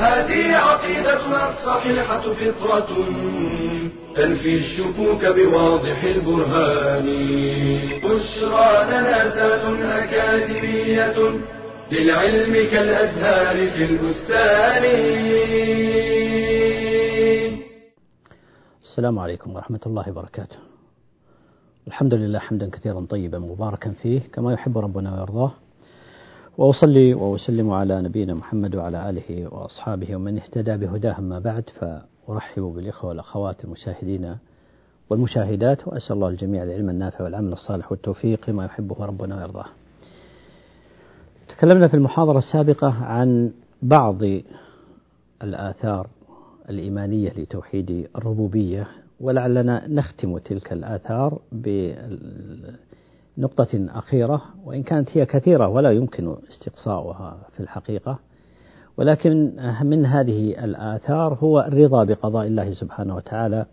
هذه عقيدتنا الصحيحة فطرة تنفي الشكوك بواضح البرهان. بشرى لنا ذات أكاديمية للعلم كالأزهار في البستان. السلام عليكم ورحمة الله وبركاته. الحمد لله حمدا كثيرا طيبا مباركا فيه كما يحب ربنا ويرضاه. وأصلي وأسلم على نبينا محمد وعلى آله وأصحابه ومن اهتدى بهداه أما بعد فأرحب بالإخوة والأخوات المشاهدين والمشاهدات وأسأل الله الجميع العلم النافع والعمل الصالح والتوفيق ما يحبه ربنا ويرضاه. تكلمنا في المحاضرة السابقة عن بعض الآثار الإيمانية لتوحيد الربوبية ولعلنا نختم تلك الآثار بنقطة أخيرة وإن كانت هي كثيرة ولا يمكن استقصاؤها في الحقيقة. ولكن من هذه الآثار هو الرضا بقضاء الله سبحانه وتعالى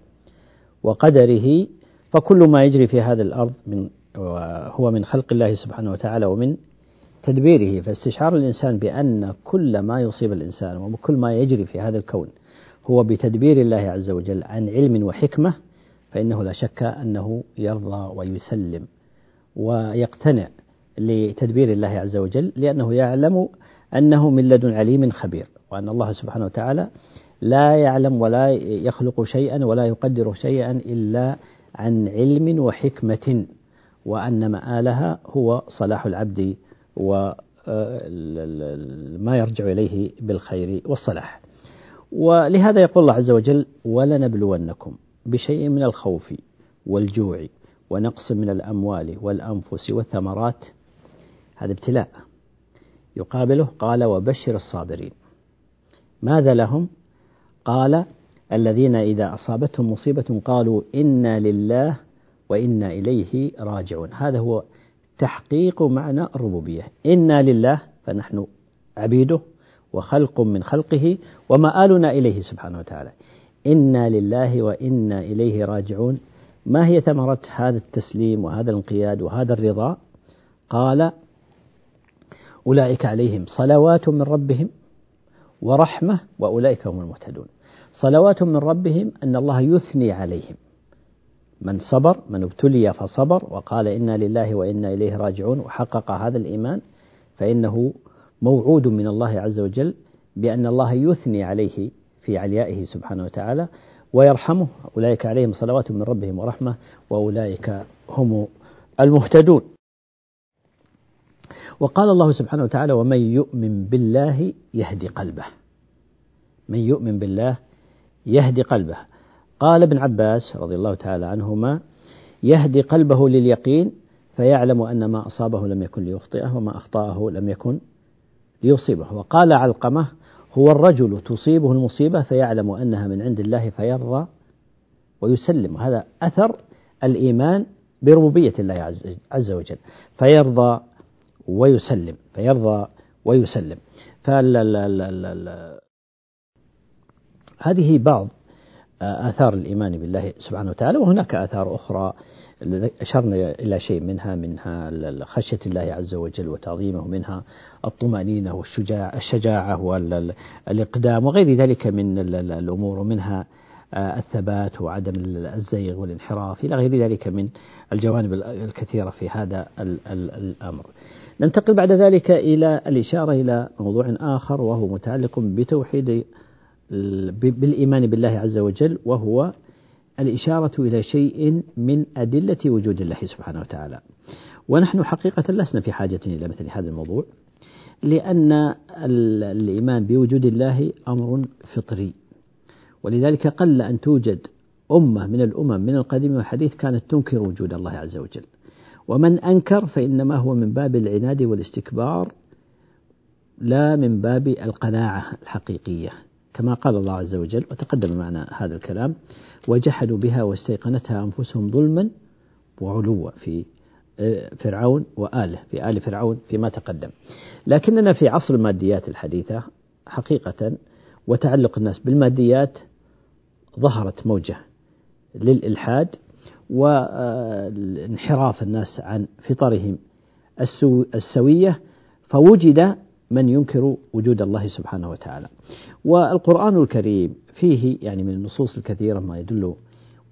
وقدره. فكل ما يجري في هذه الأرض من هو من خلق الله سبحانه وتعالى ومن تدبيره. فاستشعار الإنسان بأن كل ما يصيب الإنسان وكل ما يجري في هذا الكون هو بتدبير الله عز وجل عن علم وحكمة فإنه لا شك أنه يرضى ويسلم. ويقتنع لتدبير الله عز وجل لأنه يعلم أنه من لدن عليم خبير وأن الله سبحانه وتعالى لا يعلم ولا يخلق شيئا ولا يقدر شيئا إلا عن علم وحكمة وأن مآلها هو صلاح العبد وما يرجع إليه بالخير والصلاح. ولهذا يقول الله عز وجل ولنبلونكم بشيء من الخوف والجوع ونقص من الأموال والأنفس والثمرات هذا ابتلاء. يقابله قال وبشر الصابرين. ماذا لهم؟ قال الذين إذا أصابتهم مصيبة قالوا إنا لله وإنا إليه راجعون. هذا هو تحقيق معنى الربوبية. إنا لله فنحن عبيده وخلق من خلقه ومآلنا إليه سبحانه وتعالى. إنا لله وإنا إليه راجعون. ما هي ثمرة هذا التسليم وهذا الانقياد وهذا الرضا؟ قال أولئك عليهم صلوات من ربهم ورحمة وأولئك هم المهتدون. صلوات من ربهم أن الله يثني عليهم. من صبر من ابتلي فصبر وقال إنا لله وإنا إليه راجعون وحقق هذا الإيمان فإنه موعود من الله عز وجل بأن الله يثني عليه في عليائه سبحانه وتعالى. ويرحمه. أولئك عليهم صلوات من ربهم ورحمة وأولئك هم المهتدون. وقال الله سبحانه وتعالى ومن يؤمن بالله يهدي قلبه. من يؤمن بالله يهدي قلبه. قال ابن عباس رضي الله تعالى عنهما يهدي قلبه لليقين فيعلم أن ما أصابه لم يكن ليخطئه وما أخطأه لم يكن ليصيبه. وقال علقمة هو الرجل تصيبه المصيبة فيعلم أنها من عند الله فيرضى ويسلم. هذا أثر الإيمان بربوبية الله عز وجل. فيرضى ويسلم. فيرضى ويسلم. هذه بعض آثار الإيمان بالله سبحانه وتعالى وهناك آثار أخرى أشرنا إلى شيء منها منها خشية الله عز وجل وتعظيمه منها الطمأنينة والشجاعة الشجاعة والإقدام وغير ذلك من الأمور ومنها الثبات وعدم الزيغ والانحراف إلى غير ذلك من الجوانب الكثيرة في هذا الأمر. ننتقل بعد ذلك إلى الإشارة إلى موضوع آخر وهو متعلق بتوحيد بالإيمان بالله عز وجل وهو الإشارة إلى شيء من أدلة وجود الله سبحانه وتعالى. ونحن حقيقة لسنا في حاجة إلى مثل هذا الموضوع لأن الإيمان بوجود الله أمر فطري. ولذلك قل أن توجد أمة من الأمم من القديم والحديث كانت تنكر وجود الله عز وجل. ومن أنكر فإنما هو من باب العناد والاستكبار لا من باب القناعة الحقيقية. كما قال الله عز وجل وتقدم معنا هذا الكلام وجحدوا بها واستيقنتها أنفسهم ظلما وعلوا في آه، فرعون وآله في آل فرعون فيما تقدم. لكننا في عصر الماديات الحديثة حقيقة وتعلق الناس بالماديات ظهرت موجة للإلحاد وانحراف الناس عن فطرهم السوية فوجد من ينكر وجود الله سبحانه وتعالى. والقرآن الكريم فيه يعني من النصوص الكثيرة ما يدل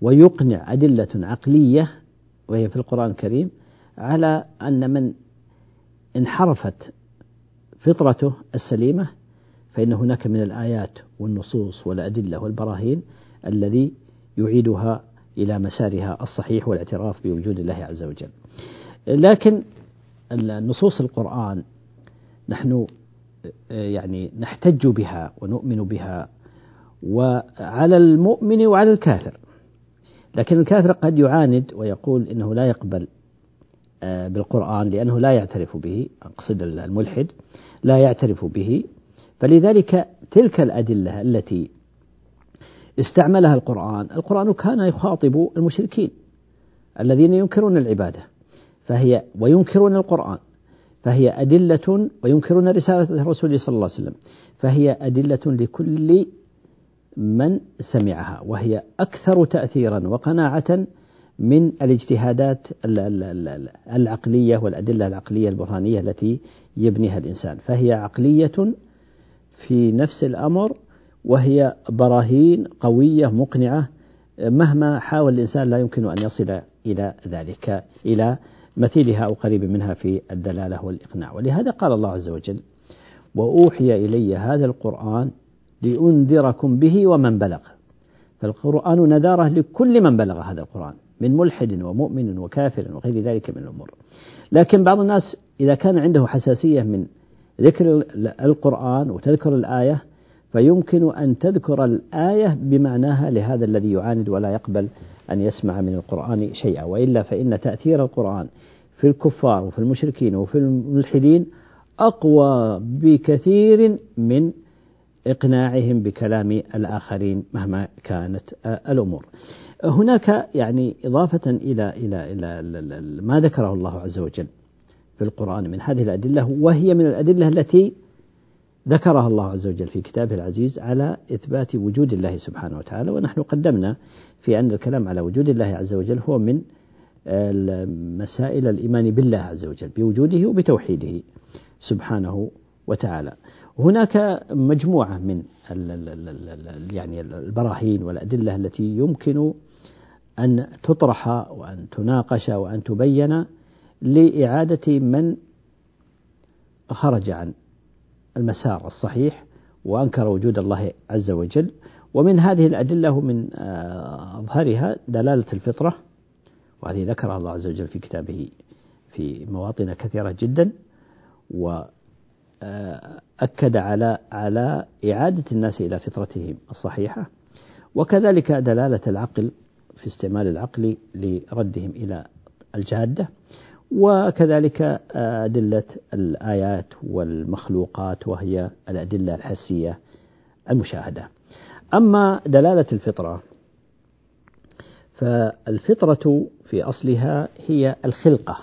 ويقنع أدلة عقلية وهي في القرآن الكريم على أن من انحرفت فطرته السليمة فإن هناك من الآيات والنصوص والأدلة والبراهين الذي يعيدها إلى مسارها الصحيح والاعتراف بوجود الله عز وجل. لكن النصوص القرآن نحن يعني نحتج بها ونؤمن بها وعلى المؤمن وعلى الكافر. لكن الكافر قد يعاند ويقول إنه لا يقبل آه، بالقرآن لأنه لا يعترف به أقصد الملحد لا يعترف به. فلذلك تلك الأدلة التي استعملها القرآن القرآن كان يخاطب المشركين الذين ينكرون العبادة فهي وينكرون القرآن. فهي أدلة وينكرون رسالة الرسول صلى الله عليه وسلم. فهي أدلة لكل من سمعها وهي أكثر تأثيرا وقناعة من الاجتهادات العقلية والأدلة العقلية البرهانية التي يبنيها الإنسان. فهي عقلية في نفس الأمر وهي براهين قوية مقنعة مهما حاول الإنسان لا يمكن أن يصل إلى ذلك إلى مثيلها أو قريب منها في الدلالة والإقناع. ولهذا قال الله عز وجل وأوحي إلي هذا القرآن لأنذركم به ومن بلغ فالقرآن نذارة لكل من بلغ هذا القرآن من ملحد ومؤمن وكافر وغير ذلك من الأمور. لكن بعض الناس إذا كان عنده حساسية من ذكر القرآن وتذكر الآية فيمكن أن تذكر الآية بمعناها لهذا الذي يعاند ولا يقبل أن يسمع من القرآن شيئا وإلا فإن تأثير القرآن في الكفار وفي المشركين وفي الملحدين أقوى بكثير من إقناعهم بكلام الآخرين مهما كانت الأمور. هناك يعني إضافة إلى إلى إلى ما ذكره الله عز وجل في القرآن من هذه الأدلة وهي من الأدلة التي ذكرها الله عز وجل في كتابه العزيز على إثبات وجود الله سبحانه وتعالى ونحن قدمنا في أن الكلام على وجود الله عز وجل هو من مسائل الإيمان بالله عز وجل بوجوده وبتوحيده سبحانه وتعالى. هناك مجموعة من يعني البراهين والأدلة التي يمكن أن تطرح وأن تناقش وأن تبين لإعادة من خرج عن المسار الصحيح وأنكر وجود الله عز وجل. ومن هذه الأدلة ومن آه، أظهرها دلالة الفطرة وهذه ذكرها الله عز وجل في كتابه في مواطن كثيرة جدا وأكد آه، على على إعادة الناس إلى فطرتهم الصحيحة. وكذلك دلالة العقل في استعمال العقل لردهم إلى الجادة. وكذلك أدلة الآيات والمخلوقات وهي الأدلة الحسية المشاهدة. أما دلالة الفطرة فالفطرة في أصلها هي الخلقة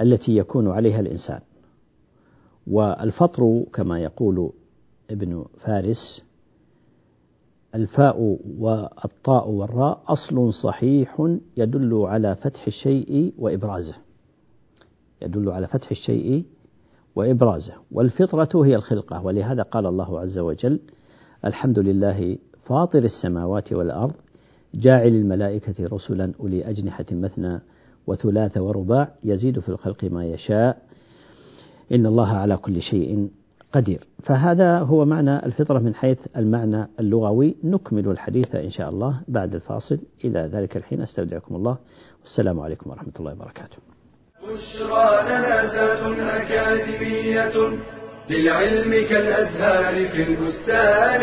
التي يكون عليها الإنسان. والفطر كما يقول ابن فارس الفاء والطاء والراء أصل صحيح يدل على فتح الشيء وإبرازه يدل على فتح الشيء وإبرازه. والفطرة هي الخلقة ولهذا قال الله عز وجل الحمد لله فاطر السماوات والأرض جاعل الملائكة رسلا أولي أجنحة مثنى وثلاث ورباع يزيد في الخلق ما يشاء. إن الله على كل شيء قدير. فهذا هو معنى الفطرة من حيث المعنى اللغوي. نكمل الحديث إن شاء الله بعد الفاصل. إلى ذلك الحين أستودعكم الله. والسلام عليكم ورحمة الله وبركاته. بشرى لنا أكاديمية للعلم كالأزهار في البستان.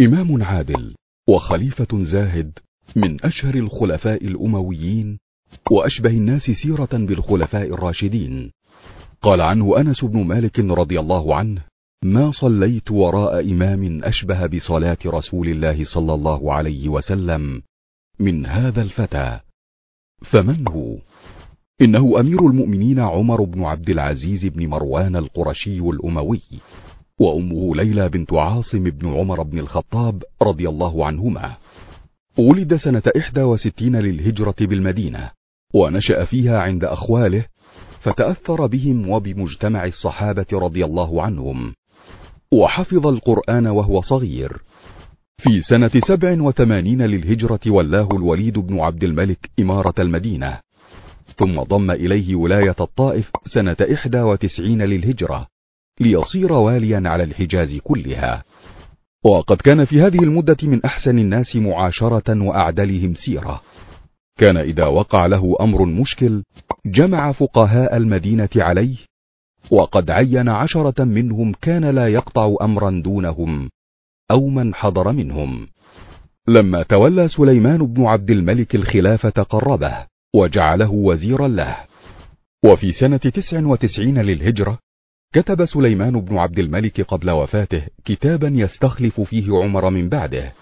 إمام عادل وخليفة زاهد من أشهر الخلفاء الأمويين وأشبه الناس سيرة بالخلفاء الراشدين. قال عنه أنس بن مالك رضي الله عنه ما صليت وراء إمام أشبه بصلاة رسول الله صلى الله عليه وسلم من هذا الفتى. فمن هو؟ إنه أمير المؤمنين عمر بن عبد العزيز بن مروان القرشي الأموي وأمه ليلى بنت عاصم بن عمر بن الخطاب رضي الله عنهما. ولد سنة إحدى وستين للهجرة بالمدينة ونشأ فيها عند أخواله فتأثر بهم وبمجتمع الصحابة رضي الله عنهم. وحفظ القرآن وهو صغير. في سنة سبع وثمانين للهجرة ولاه الوليد بن عبد الملك إمارة المدينة. ثم ضم إليه ولاية الطائف سنة إحدى وتسعين للهجرة ليصير واليا على الحجاز كلها. وقد كان في هذه المدة من أحسن الناس معاشرة وأعدلهم سيرة. كان إذا وقع له أمر مشكل جمع فقهاء المدينة عليه وقد عين عشرة منهم كان لا يقطع أمرا دونهم أو من حضر منهم. لما تولى سليمان بن عبد الملك الخلافة قربه وجعله وزيرا له. وفي سنة تسع وتسعين للهجرة كتب سليمان بن عبد الملك قبل وفاته كتابا يستخلف فيه عمر من بعده.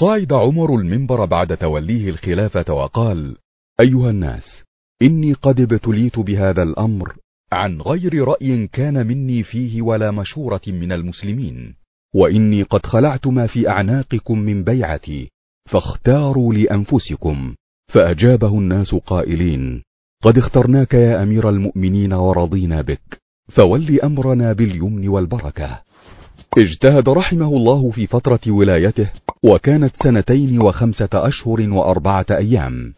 صعد عمر المنبر بعد توليه الخلافة وقال أيها الناس إني قد ابتليت بهذا الأمر عن غير رأي كان مني فيه ولا مشورة من المسلمين. وإني قد خلعت ما في أعناقكم من بيعتي فاختاروا لانفسكم فأجابه الناس قائلين قد اخترناك يا أمير المؤمنين ورضينا بك فول أمرنا باليمن والبركة. اجتهد رحمه الله في فترة ولايته وكانت سنتين وخمسة أشهر وأربعة أيام.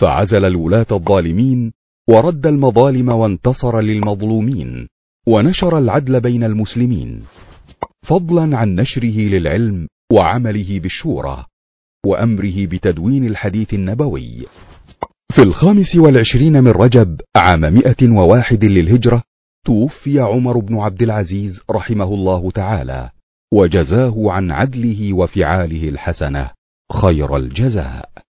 فعزل الولاة الظالمين ورد المظالم وانتصر للمظلومين ونشر العدل بين المسلمين فضلا عن نشره للعلم وعمله بالشورى وأمره بتدوين الحديث النبوي. في الخامس والعشرين من رجب عام مئة وواحد للهجرة توفي عمر بن عبد العزيز رحمه الله تعالى وجزاه عن عدله وفعاله الحسنة خير الجزاء.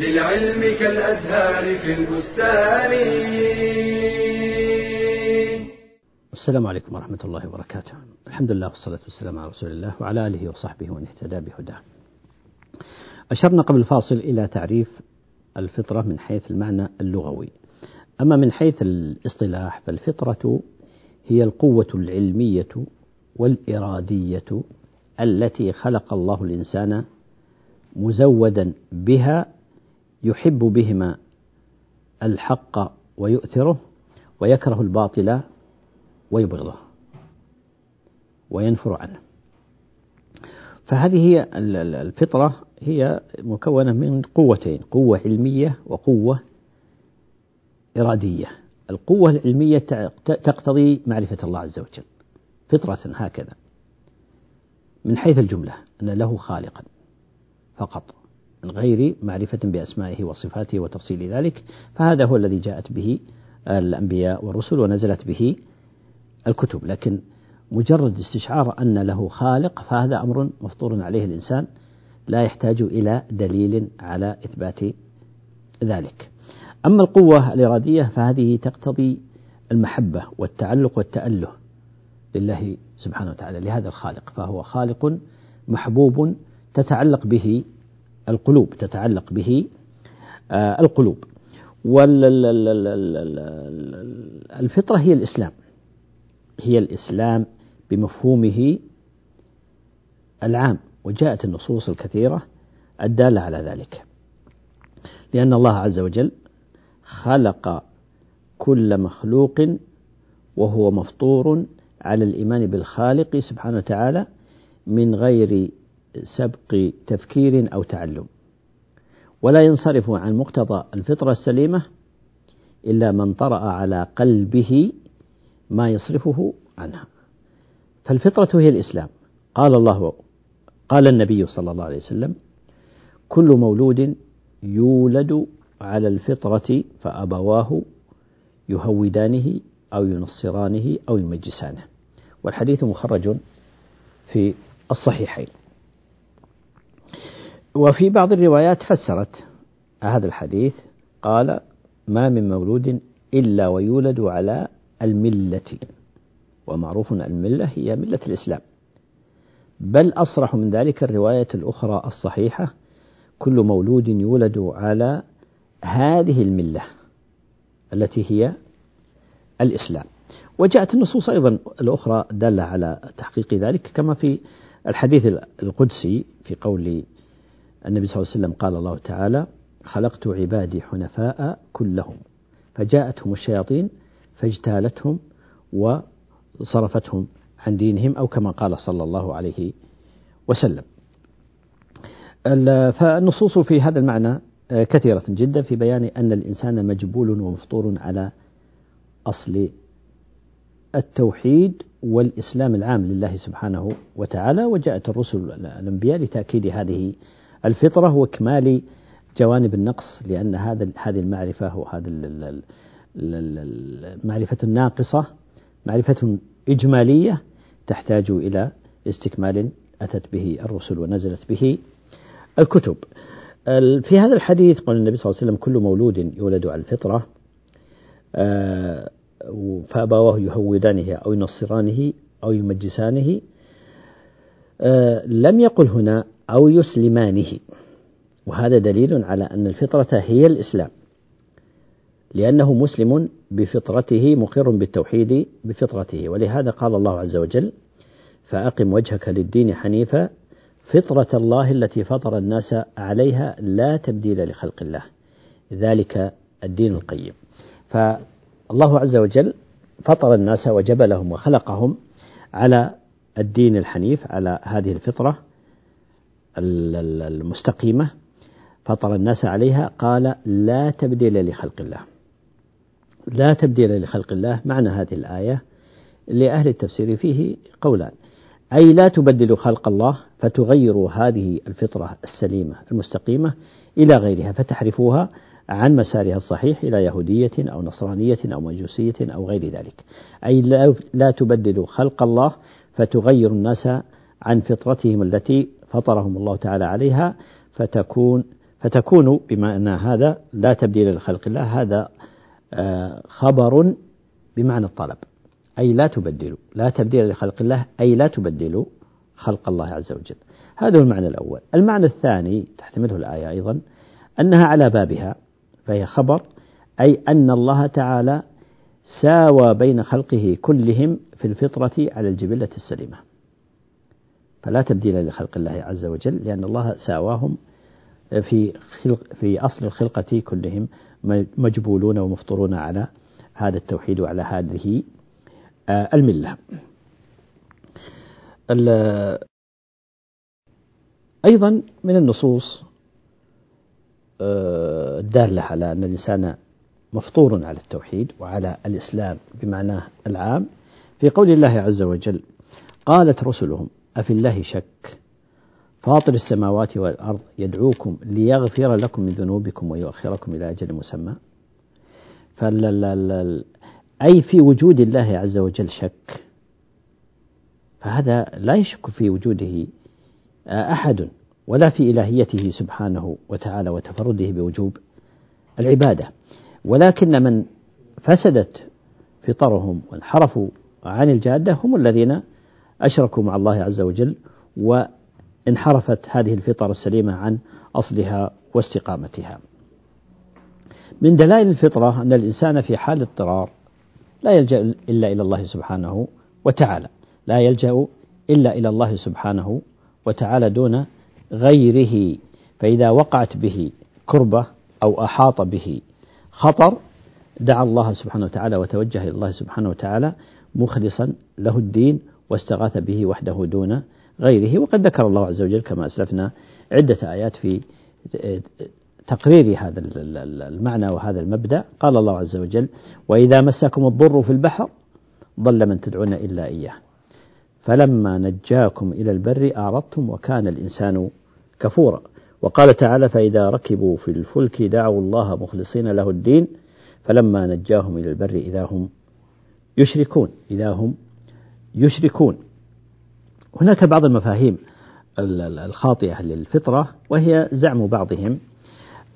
للعلم كالأزهار في البستان. السلام عليكم ورحمة الله وبركاته. الحمد لله والصلاة والسلام على رسول الله وعلى آله وصحبه ومن اهتدى بهداه. أشرنا قبل الفاصل إلى تعريف الفطرة من حيث المعنى اللغوي. أما من حيث الاصطلاح فالفطرة هي القوة العلمية والإرادية التي خلق الله الإنسان مزودا بها يحب بهما الحق ويؤثره ويكره الباطل ويبغضه وينفر عنه. فهذه هي الفطرة هي مكونة من قوتين قوة علمية وقوة إرادية. القوة العلمية تقتضي معرفة الله عز وجل فطرة هكذا من حيث الجملة أن له خالقا. فقط من غير معرفة بأسمائه وصفاته وتفصيل ذلك. فهذا هو الذي جاءت به الأنبياء والرسل ونزلت به الكتب. لكن مجرد استشعار أن له خالق فهذا أمر مفطور عليه الإنسان لا يحتاج إلى دليل على إثبات ذلك. أما القوة الإرادية فهذه تقتضي المحبة والتعلق والتأله لله سبحانه وتعالى لهذا الخالق. فهو خالق محبوب تتعلق به القلوب تتعلق به آه، القلوب. والفطرة هي الإسلام. هي الإسلام بمفهومه العام وجاءت النصوص الكثيرة الدالة على ذلك. لأن الله عز وجل خلق كل مخلوق وهو مفطور على الإيمان بالخالق سبحانه وتعالى من غير سبق تفكير أو تعلم. ولا ينصرف عن مقتضى الفطرة السليمة إلا من طرأ على قلبه ما يصرفه عنها. فالفطرة هي الإسلام. قال الله قال النبي صلى الله عليه وسلم كل مولود يولد على الفطرة فأبواه يهودانه أو ينصرانه أو يمجسانه. والحديث مخرج في الصحيحين. وفي بعض الروايات فسرت هذا الحديث قال ما من مولود إلا ويولد على الملة. ومعروف الملة هي ملة الإسلام. بل أصرح من ذلك الرواية الأخرى الصحيحة كل مولود يولد على هذه الملة التي هي الإسلام. وجاءت النصوص أيضا الأخرى دالة على تحقيق ذلك كما في الحديث القدسي في قول النبي صلى الله عليه وسلم قال الله تعالى خلقت عبادي حنفاء كلهم فجاءتهم الشياطين فاجتالتهم وصرفتهم عن دينهم أو كما قال صلى الله عليه وسلم. فالنصوص في هذا المعنى كثيرة جدا في بيان أن الإنسان مجبول ومفطور على أصل التوحيد والإسلام العام لله سبحانه وتعالى وجاءت الرسل الأنبياء لتأكيد هذه الفطرة وإكمال جوانب النقص لأن هذا هذه المعرفة وهذا المعرفة الناقصة معرفة إجمالية تحتاج إلى استكمال أتت به الرسل ونزلت به الكتب. في هذا الحديث قال النبي صلى الله عليه وسلم كل مولود يولد على الفطرة آه، فأبواه يهودانه أو ينصرانه أو يمجسانه آه، لم يقل هنا أو يسلمانه. وهذا دليل على أن الفطرة هي الإسلام. لأنه مسلم بفطرته مقر بالتوحيد بفطرته. ولهذا قال الله عز وجل فأقم وجهك للدين حنيفا فطرة الله التي فطر الناس عليها لا تبديل لخلق الله. ذلك الدين القيم. فالله عز وجل فطر الناس وجبلهم وخلقهم على الدين الحنيف على هذه الفطرة. المستقيمة فطر الناس عليها قال لا تبديل لخلق الله. لا تبديل لخلق الله معنى هذه الآية لأهل التفسير فيه قولان أي لا تبدلوا خلق الله فتغيروا هذه الفطرة السليمة المستقيمة إلى غيرها فتحرفوها عن مسارها الصحيح إلى يهودية أو نصرانية أو مجوسية أو غير ذلك. أي لا تبدلوا خلق الله فتغيروا الناس عن فطرتهم التي فطرهم الله تعالى عليها فتكون فتكون بما أن هذا لا تبديل لخلق الله هذا آه، خبر بمعنى الطلب. أي لا تبدلوا لا تبديل لخلق الله أي لا تبدلوا خلق الله عز وجل. هذا هو المعنى الأول. المعنى الثاني تحتمله الآية أيضا أنها على بابها فهي خبر أي أن الله تعالى ساوى بين خلقه كلهم في الفطرة على الجبلة السليمة. فلا تبديل لخلق الله عز وجل لأن الله ساواهم في خلق في أصل الخلقة كلهم مجبولون ومفطرون على هذا التوحيد وعلى هذه آه، الملة. أيضا من النصوص آه، الدالة على أن الإنسان مفطور على التوحيد وعلى الإسلام بمعناه العام في قول الله عز وجل قالت رسلهم أفي الله شك. فاطر السماوات والأرض يدعوكم ليغفر لكم من ذنوبكم ويؤخركم إلى أجل مسمى. أي في وجود الله عز وجل شك. فهذا لا يشك في وجوده أحد ولا في إلهيته سبحانه وتعالى وتفرده بوجوب العبادة. ولكن من فسدت فطرهم وانحرفوا عن الجادة هم الذين أشركوا مع الله عز وجل وانحرفت هذه الفطر السليمة عن أصلها واستقامتها. من دلائل الفطرة أن الإنسان في حال اضطرار لا يلجأ إلا إلى الله سبحانه وتعالى لا يلجأ إلا إلى الله سبحانه وتعالى دون غيره فإذا وقعت به كربة أو أحاط به خطر دعا الله سبحانه وتعالى وتوجه إلى الله سبحانه وتعالى مخلصا له الدين واستغاث به وحده دون غيره. وقد ذكر الله عز وجل كما أسلفنا عدة آيات في تقرير هذا المعنى وهذا المبدأ. قال الله عز وجل وإذا مسكم الضر في البحر ضل من تدعون إلا إياه. فلما نجاكم إلى البر أعرضتم وكان الإنسان كفورا. وقال تعالى فإذا ركبوا في الفلك دعوا الله مخلصين له الدين. فلما نجاهم إلى البر إذا هم يشركون إذا هم يشركون. هناك بعض المفاهيم الخاطئة للفطرة وهي زعم بعضهم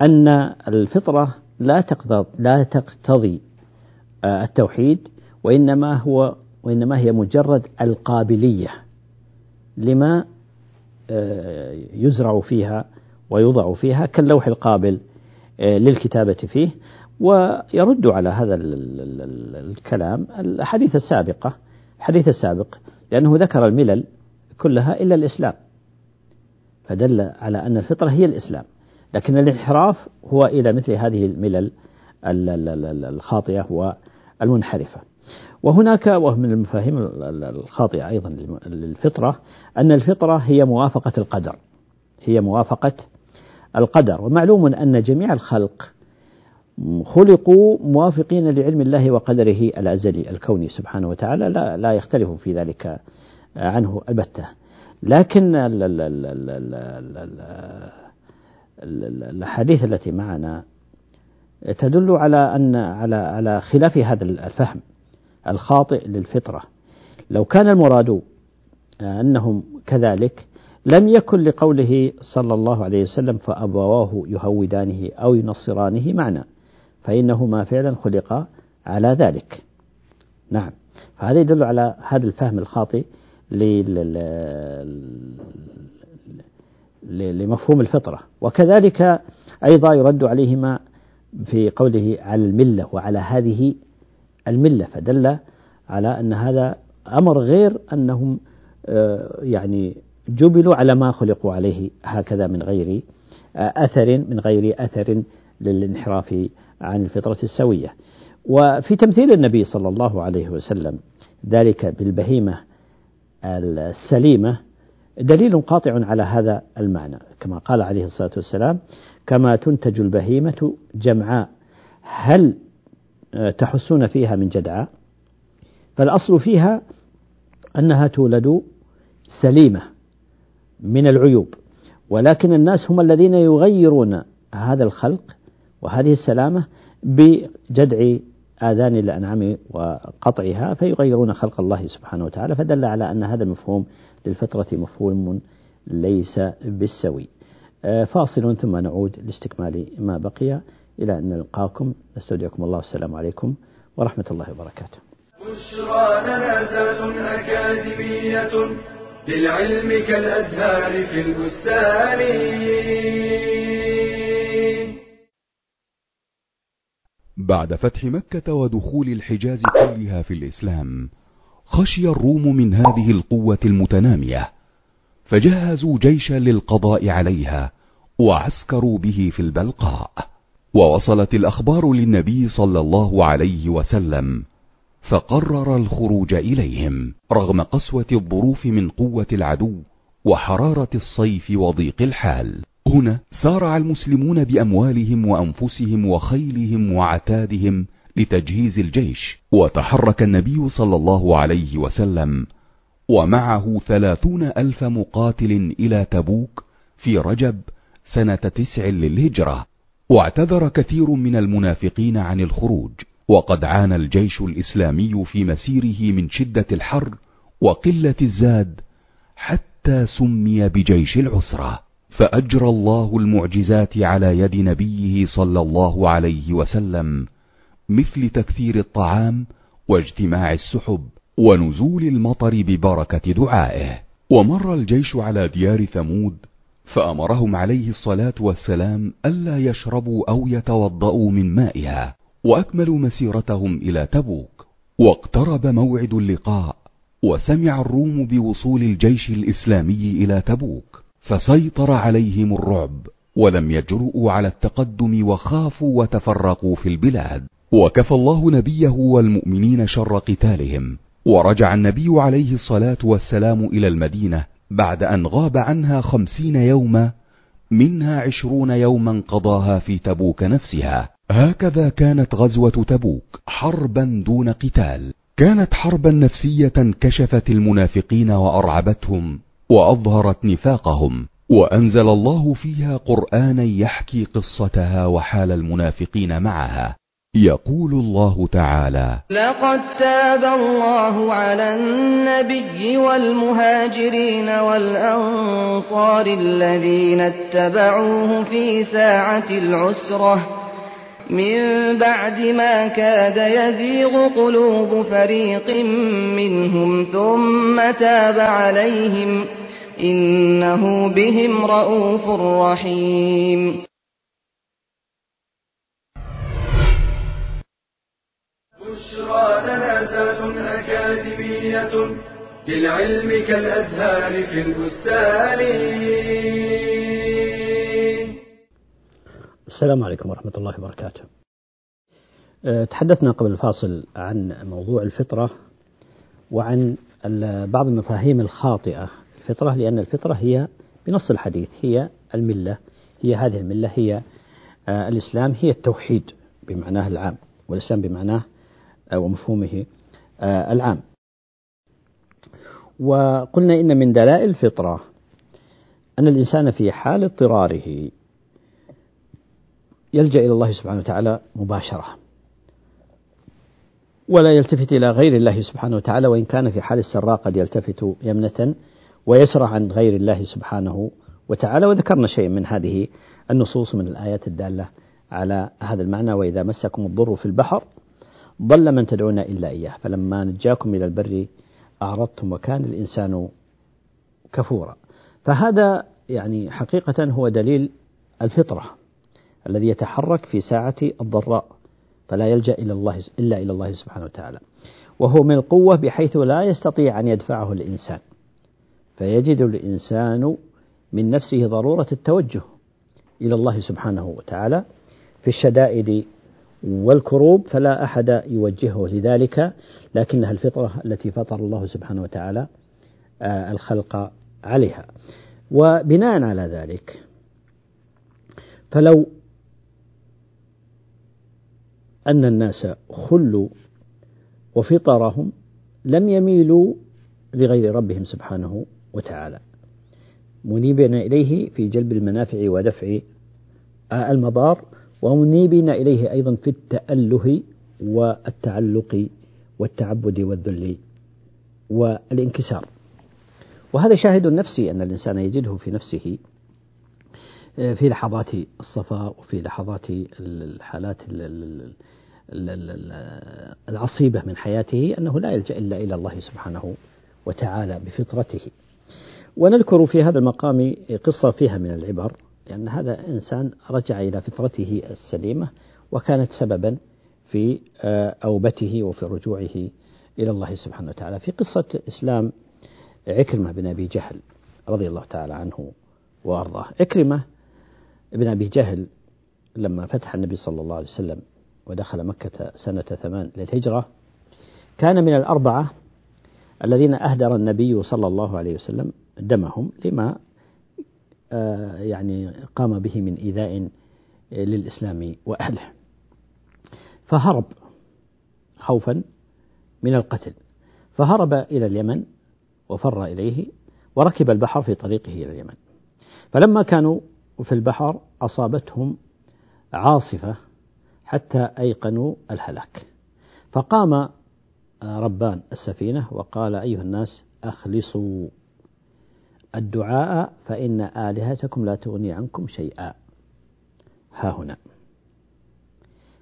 أن الفطرة لا لا تقتضي آه، التوحيد وإنما هو وإنما هي مجرد القابلية لما آه، يزرع فيها ويوضع فيها كاللوح القابل آه، للكتابة فيه. ويرد على هذا الكلام الحديث السابقة الحديث السابق لأنه ذكر الملل كلها إلا الإسلام. فدل على أن الفطرة هي الإسلام. لكن الانحراف هو إلى مثل هذه الملل الخاطئة والمنحرفة. وهناك ومن المفاهيم الخاطئة أيضا للفطرة أن الفطرة هي موافقة القدر. هي موافقة القدر. ومعلوم أن جميع الخلق خلقوا موافقين لعلم الله وقدره الأزلي الكوني سبحانه وتعالى لا, لا يختلف في ذلك عنه البتة. لكن الأحاديث التي معنا تدل على أن على على خلاف هذا الفهم الخاطئ للفطرة. لو كان المراد أنهم كذلك لم يكن لقوله صلى الله عليه وسلم فأبواه يهودانه أو ينصرانه معنى فإنهما فعلا خلقا على ذلك. نعم. فهذا يدل على هذا الفهم الخاطئ لمفهوم الفطرة. وكذلك أيضا يرد عليهما في قوله على الملة وعلى هذه الملة فدل على أن هذا أمر غير أنهم آه، يعني جبلوا على ما خلقوا عليه هكذا من غير آه، أثر من غير أثر للانحراف عن الفطرة السوية. وفي تمثيل النبي صلى الله عليه وسلم ذلك بالبهيمة السليمة دليل قاطع على هذا المعنى. كما قال عليه الصلاة والسلام كما تنتج البهيمة جمعاء هل تحسون فيها من جدعاء؟ فالأصل فيها أنها تولد سليمة من العيوب ولكن الناس هم الذين يغيرون هذا الخلق وهذه السلامة بجدع آذان الأنعام وقطعها فيغيرون خلق الله سبحانه وتعالى فدل على أن هذا المفهوم للفطرة مفهوم ليس بالسوي. آه، فاصل ثم نعود لاستكمال ما بقي. إلى أن نلقاكم. نستودعكم الله. والسلام عليكم ورحمة الله وبركاته. بشرى لنا أكاديمية للعلم كالأزهار في البستان. بعد فتح مكة ودخول الحجاز كلها في الإسلام خشي الروم من هذه القوة المتنامية فجهزوا جيشا للقضاء عليها وعسكروا به في البلقاء. ووصلت الأخبار للنبي صلى الله عليه وسلم فقرر الخروج إليهم رغم قسوة الظروف من قوة العدو وحرارة الصيف وضيق الحال. هنا سارع المسلمون بأموالهم وأنفسهم وخيلهم وعتادهم لتجهيز الجيش وتحرك النبي صلى الله عليه وسلم ومعه ثلاثون ألف مقاتل إلى تبوك في رجب سنة تسع للهجرة. واعتذر كثير من المنافقين عن الخروج وقد عانى الجيش الإسلامي في مسيره من شدة الحر وقلة الزاد حتى سمي بجيش العسرة. فأجرى الله المعجزات على يد نبيه صلى الله عليه وسلم مثل تكثير الطعام واجتماع السحب ونزول المطر ببركة دعائه. ومر الجيش على ديار ثمود فأمرهم عليه الصلاة والسلام ألا يشربوا أو يتوضأوا من مائها وأكملوا مسيرتهم إلى تبوك. واقترب موعد اللقاء وسمع الروم بوصول الجيش الإسلامي إلى تبوك. فسيطر عليهم الرعب ولم يجرؤوا على التقدم وخافوا وتفرقوا في البلاد. وكفى الله نبيه والمؤمنين شر قتالهم. ورجع النبي عليه الصلاة والسلام إلى المدينة بعد أن غاب عنها خمسين يوما منها عشرون يوما قضاها في تبوك نفسها. هكذا كانت غزوة تبوك حربا دون قتال. كانت حربا نفسية كشفت المنافقين وأرعبتهم. وأظهرت نفاقهم وأنزل الله فيها قرانا يحكي قصتها وحال المنافقين معها. يقول الله تعالى لقد تاب الله على النبي والمهاجرين والأنصار الذين اتبعوه في ساعة العسرة. من بعد ما كاد يزيغ قلوب فريق منهم ثم تاب عليهم إنه بهم رءوف رحيم. بشرى لنا أكاديمية للعلم كالأزهار في البستان. السلام عليكم ورحمة الله وبركاته. أه، تحدثنا قبل الفاصل عن موضوع الفطرة وعن بعض المفاهيم الخاطئة الفطرة لأن الفطرة هي بنص الحديث هي الملة هي هذه الملة هي أه، الإسلام هي التوحيد بمعناه العام والإسلام بمعناه أه، ومفهومه العام وقلنا إن من دلائل الفطرة أن الإنسان في حال اضطراره يلجأ إلى الله سبحانه وتعالى مباشرة. ولا يلتفت إلى غير الله سبحانه وتعالى وإن كان في حال السراء قد يلتفت يمنة ويسرع عن غير الله سبحانه وتعالى. وذكرنا شيء من هذه النصوص من الآيات الدالة على هذا المعنى. وإذا مسكم الضر في البحر ضل من تدعون إلا إياه. فلما نجاكم إلى البر أعرضتم وكان الإنسان كفورا. فهذا يعني حقيقة هو دليل الفطرة. الذي يتحرك في ساعة الضراء فلا يلجأ إلى الله إلا إلى الله سبحانه وتعالى. وهو من القوة بحيث لا يستطيع أن يدفعه الإنسان. فيجد الإنسان من نفسه ضرورة التوجه إلى الله سبحانه وتعالى في الشدائد والكروب فلا أحد يوجهه لذلك. لكنها الفطرة التي فطر الله سبحانه وتعالى آه، الخلق عليها. وبناء على ذلك فلو أن الناس خلوا وفطرهم لم يميلوا لغير ربهم سبحانه وتعالى. منيبين إليه في جلب المنافع ودفع المضار ومنيبين إليه أيضا في التأله والتعلق والتعبد والذل والانكسار. وهذا شاهد نفسي أن الإنسان يجده في نفسه في لحظات الصفاء وفي لحظات الحالات العصيبة من حياته أنه لا يلجأ إلا إلى الله سبحانه وتعالى بفطرته. ونذكر في هذا المقام قصة فيها من العبر لأن هذا إنسان رجع إلى فطرته السليمة وكانت سببا في آه، أوبته وفي رجوعه إلى الله سبحانه وتعالى. في قصة إسلام عكرمة بن أبي جهل رضي الله تعالى عنه وأرضاه. عكرمة ابن أبي جهل لما فتح النبي صلى الله عليه وسلم ودخل مكة سنة ثمان للهجرة كان من الأربعة الذين أهدر النبي صلى الله عليه وسلم دمهم لما آه، يعني قام به من إيذاء للإسلام وأهله. فهرب خوفا من القتل. فهرب إلى اليمن وفر إليه وركب البحر في طريقه إلى اليمن. فلما كانوا في البحر أصابتهم عاصفة حتى أيقنوا الهلاك. فقام ربان السفينة وقال أيها الناس أخلصوا الدعاء فإن آلهتكم لا تغني عنكم شيئا. ها هنا.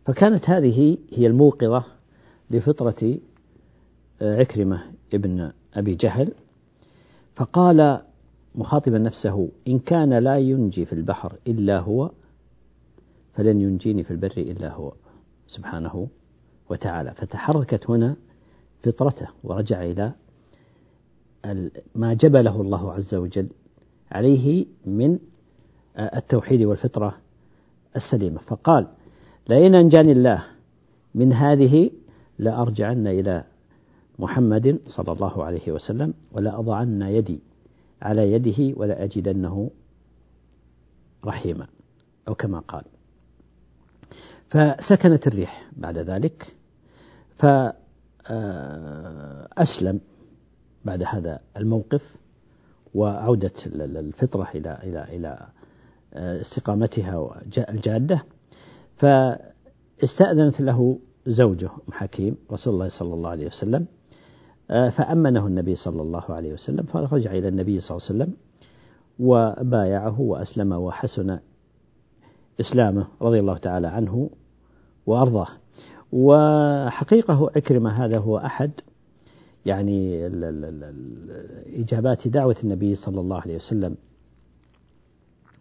فكانت هذه هي الموقظة لفطرة عكرمة ابن أبي جهل. فقال مخاطبا نفسه إن كان لا ينجي في البحر إلا هو فلن ينجيني في البر إلا هو سبحانه وتعالى. فتحركت هنا فطرته ورجع إلى ما جبله الله عز وجل عليه من التوحيد والفطرة السليمة. فقال لئن أنجاني الله من هذه لأرجعن إلى محمد صلى الله عليه وسلم ولأضعن يدي على يده ولأجدنه رحيما أو كما قال. فسكنت الريح بعد ذلك فأسلم بعد هذا الموقف وعودة الفطرة إلى إلى إلى استقامتها الجادة. استأذنت له زوجه أم حكيم رسول الله صلى الله عليه وسلم فأمنه النبي صلى الله عليه وسلم فرجع إلى النبي صلى الله عليه وسلم وبايعه وأسلم وحسن إسلامه رضي الله تعالى عنه وأرضاه. وحقيقة عكرمة هذا هو أحد يعني إجابات دعوة النبي صلى الله عليه وسلم.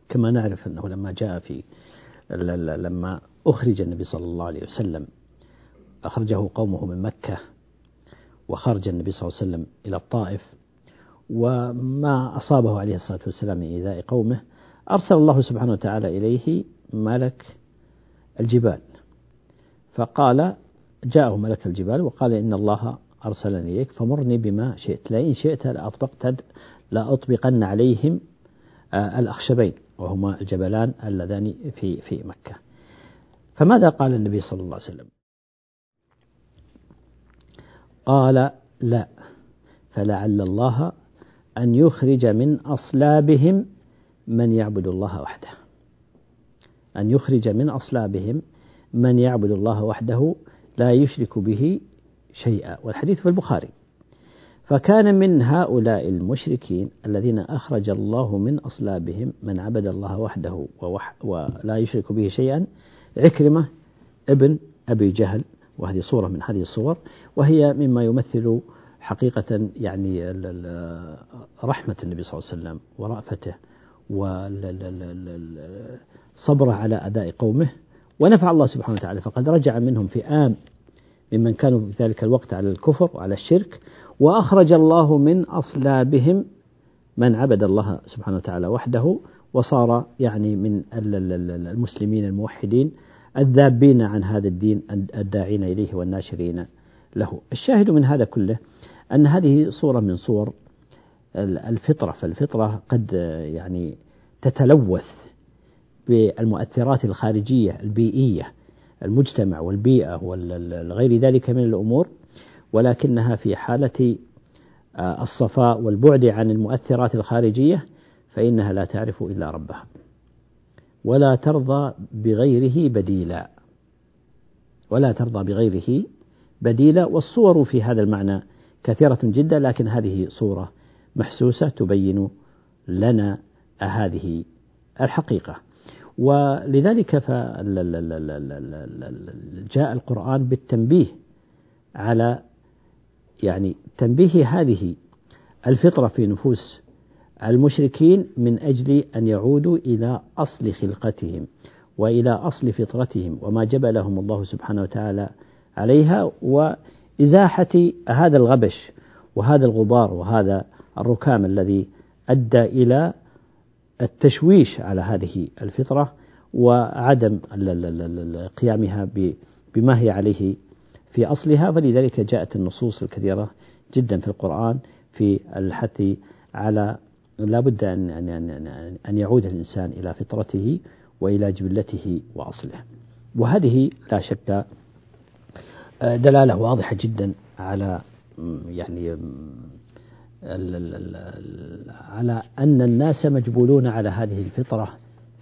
كما نعرف أنه لما جاء في لما أخرج النبي صلى الله عليه وسلم أخرجه قومه من مكة وخرج النبي صلى الله عليه وسلم إلى الطائف وما أصابه عليه الصلاة والسلام من إيذاء قومه أرسل الله سبحانه وتعالى إليه ملك الجبال. فقال جاءه ملك الجبال وقال إن الله أرسلني إليك فمرني بما شئت. لئن شئت لأطبقت لأطبقن عليهم آه، الأخشبين وهما الجبلان اللذان في في مكة. فماذا قال النبي صلى الله عليه وسلم؟ قال لا فلعل الله أن يخرج من أصلابهم من يعبد الله وحده. أن يخرج من أصلابهم من يعبد الله وحده لا يشرك به شيئا. والحديث في البخاري. فكان من هؤلاء المشركين الذين أخرج الله من أصلابهم من عبد الله وحده ولا يشرك به شيئا عكرمة ابن أبي جهل وهذه صورة من هذه الصور وهي مما يمثل حقيقة يعني رحمة النبي صلى الله عليه وسلم ورأفته وصبره على أداء قومه. ونفع الله سبحانه وتعالى فقد رجع منهم فئام ممن كانوا في ذلك الوقت على الكفر وعلى الشرك وأخرج الله من أصلابهم من عبد الله سبحانه وتعالى وحده وصار يعني من المسلمين الموحدين الذابين عن هذا الدين الداعين إليه والناشرين له. الشاهد من هذا كله أن هذه صورة من صور الفطرة فالفطرة قد يعني تتلوث بالمؤثرات الخارجية البيئية المجتمع والبيئة وغير ذلك من الأمور ولكنها في حالة آه، الصفاء والبعد عن المؤثرات الخارجية فإنها لا تعرف إلا ربها. ولا ترضى بغيره بديلا. ولا ترضى بغيره بديلا. والصور في هذا المعنى كثيرة جدا لكن هذه صورة محسوسة تبين لنا هذه الحقيقة. ولذلك جاء القرآن بالتنبيه على يعني تنبيه هذه الفطرة في نفوس المشركين من أجل أن يعودوا إلى أصل خلقتهم وإلى أصل فطرتهم وما جبلهم الله سبحانه وتعالى عليها وإزاحة هذا الغبش وهذا الغبار وهذا الركام الذي أدى إلى التشويش على هذه الفطرة وعدم قيامها بما هي عليه في أصلها. فلذلك جاءت النصوص الكثيرة جدا في القرآن في الحث على لا بد أن, أن, أن, أن يعود الإنسان إلى فطرته وإلى جبلته وأصله. وهذه لا شك دلالة واضحة جدا على يعني على أن الناس مجبولون على هذه الفطرة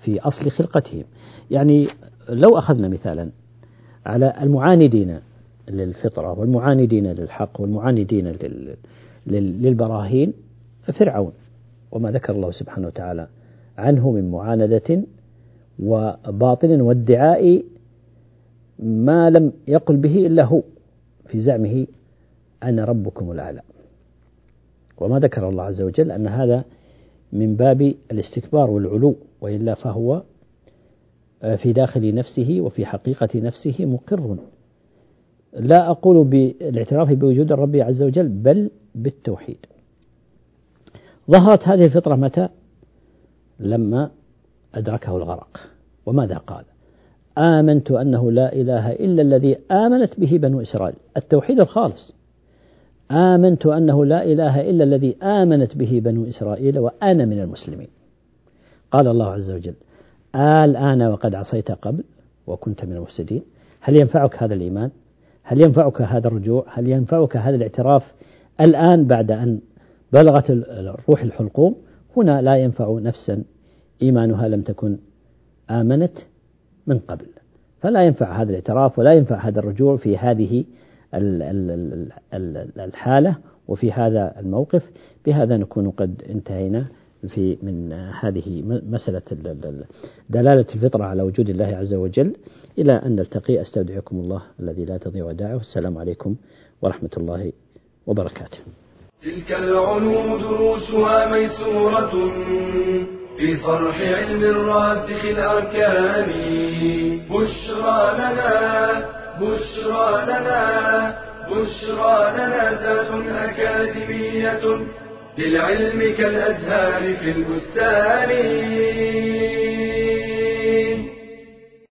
في أصل خلقتهم. يعني لو أخذنا مثالا على المعاندين للفطرة والمعاندين للحق والمعاندين للبراهين فرعون. وما ذكر الله سبحانه وتعالى عنه من معاندة وباطل وادعاء ما لم يقل به إلا هو في زعمه أنا ربكم الأعلى. وما ذكر الله عز وجل أن هذا من باب الاستكبار والعلو وإلا فهو في داخل نفسه وفي حقيقة نفسه مقر. لا أقول بالإعتراف بوجود الرب عز وجل بل بالتوحيد. ظهرت هذه الفطرة متى؟ لما أدركه الغرق. وماذا قال؟ آمنت أنه لا إله إلا الذي آمنت به بنو إسرائيل. التوحيد الخالص. آمنت أنه لا إله إلا الذي آمنت به بنو إسرائيل وأنا من المسلمين. قال الله عز وجل الآن وقد عصيت قبل وكنت من المفسدين. هل ينفعك هذا الإيمان؟ هل ينفعك هذا الرجوع؟ هل ينفعك هذا الاعتراف الآن بعد أن بلغت الروح الحلقوم هنا لا ينفع نفسا إيمانها لم تكن آمنت من قبل. فلا ينفع هذا الاعتراف ولا ينفع هذا الرجوع في هذه الحالة وفي هذا الموقف. بهذا نكون قد انتهينا في من هذه مسألة دلالة الفطرة على وجود الله عز وجل. إلى أن نلتقي أستودعكم الله الذي لا تضيع ودائعه السلام عليكم ورحمة الله وبركاته. تلك العلوم دروسها ميسورة في صرح علم الراسخ الأركان. بشرى لنا بشرى لنا بشرى لنا ذات أكاديمية للعلم كالأزهار في البستان.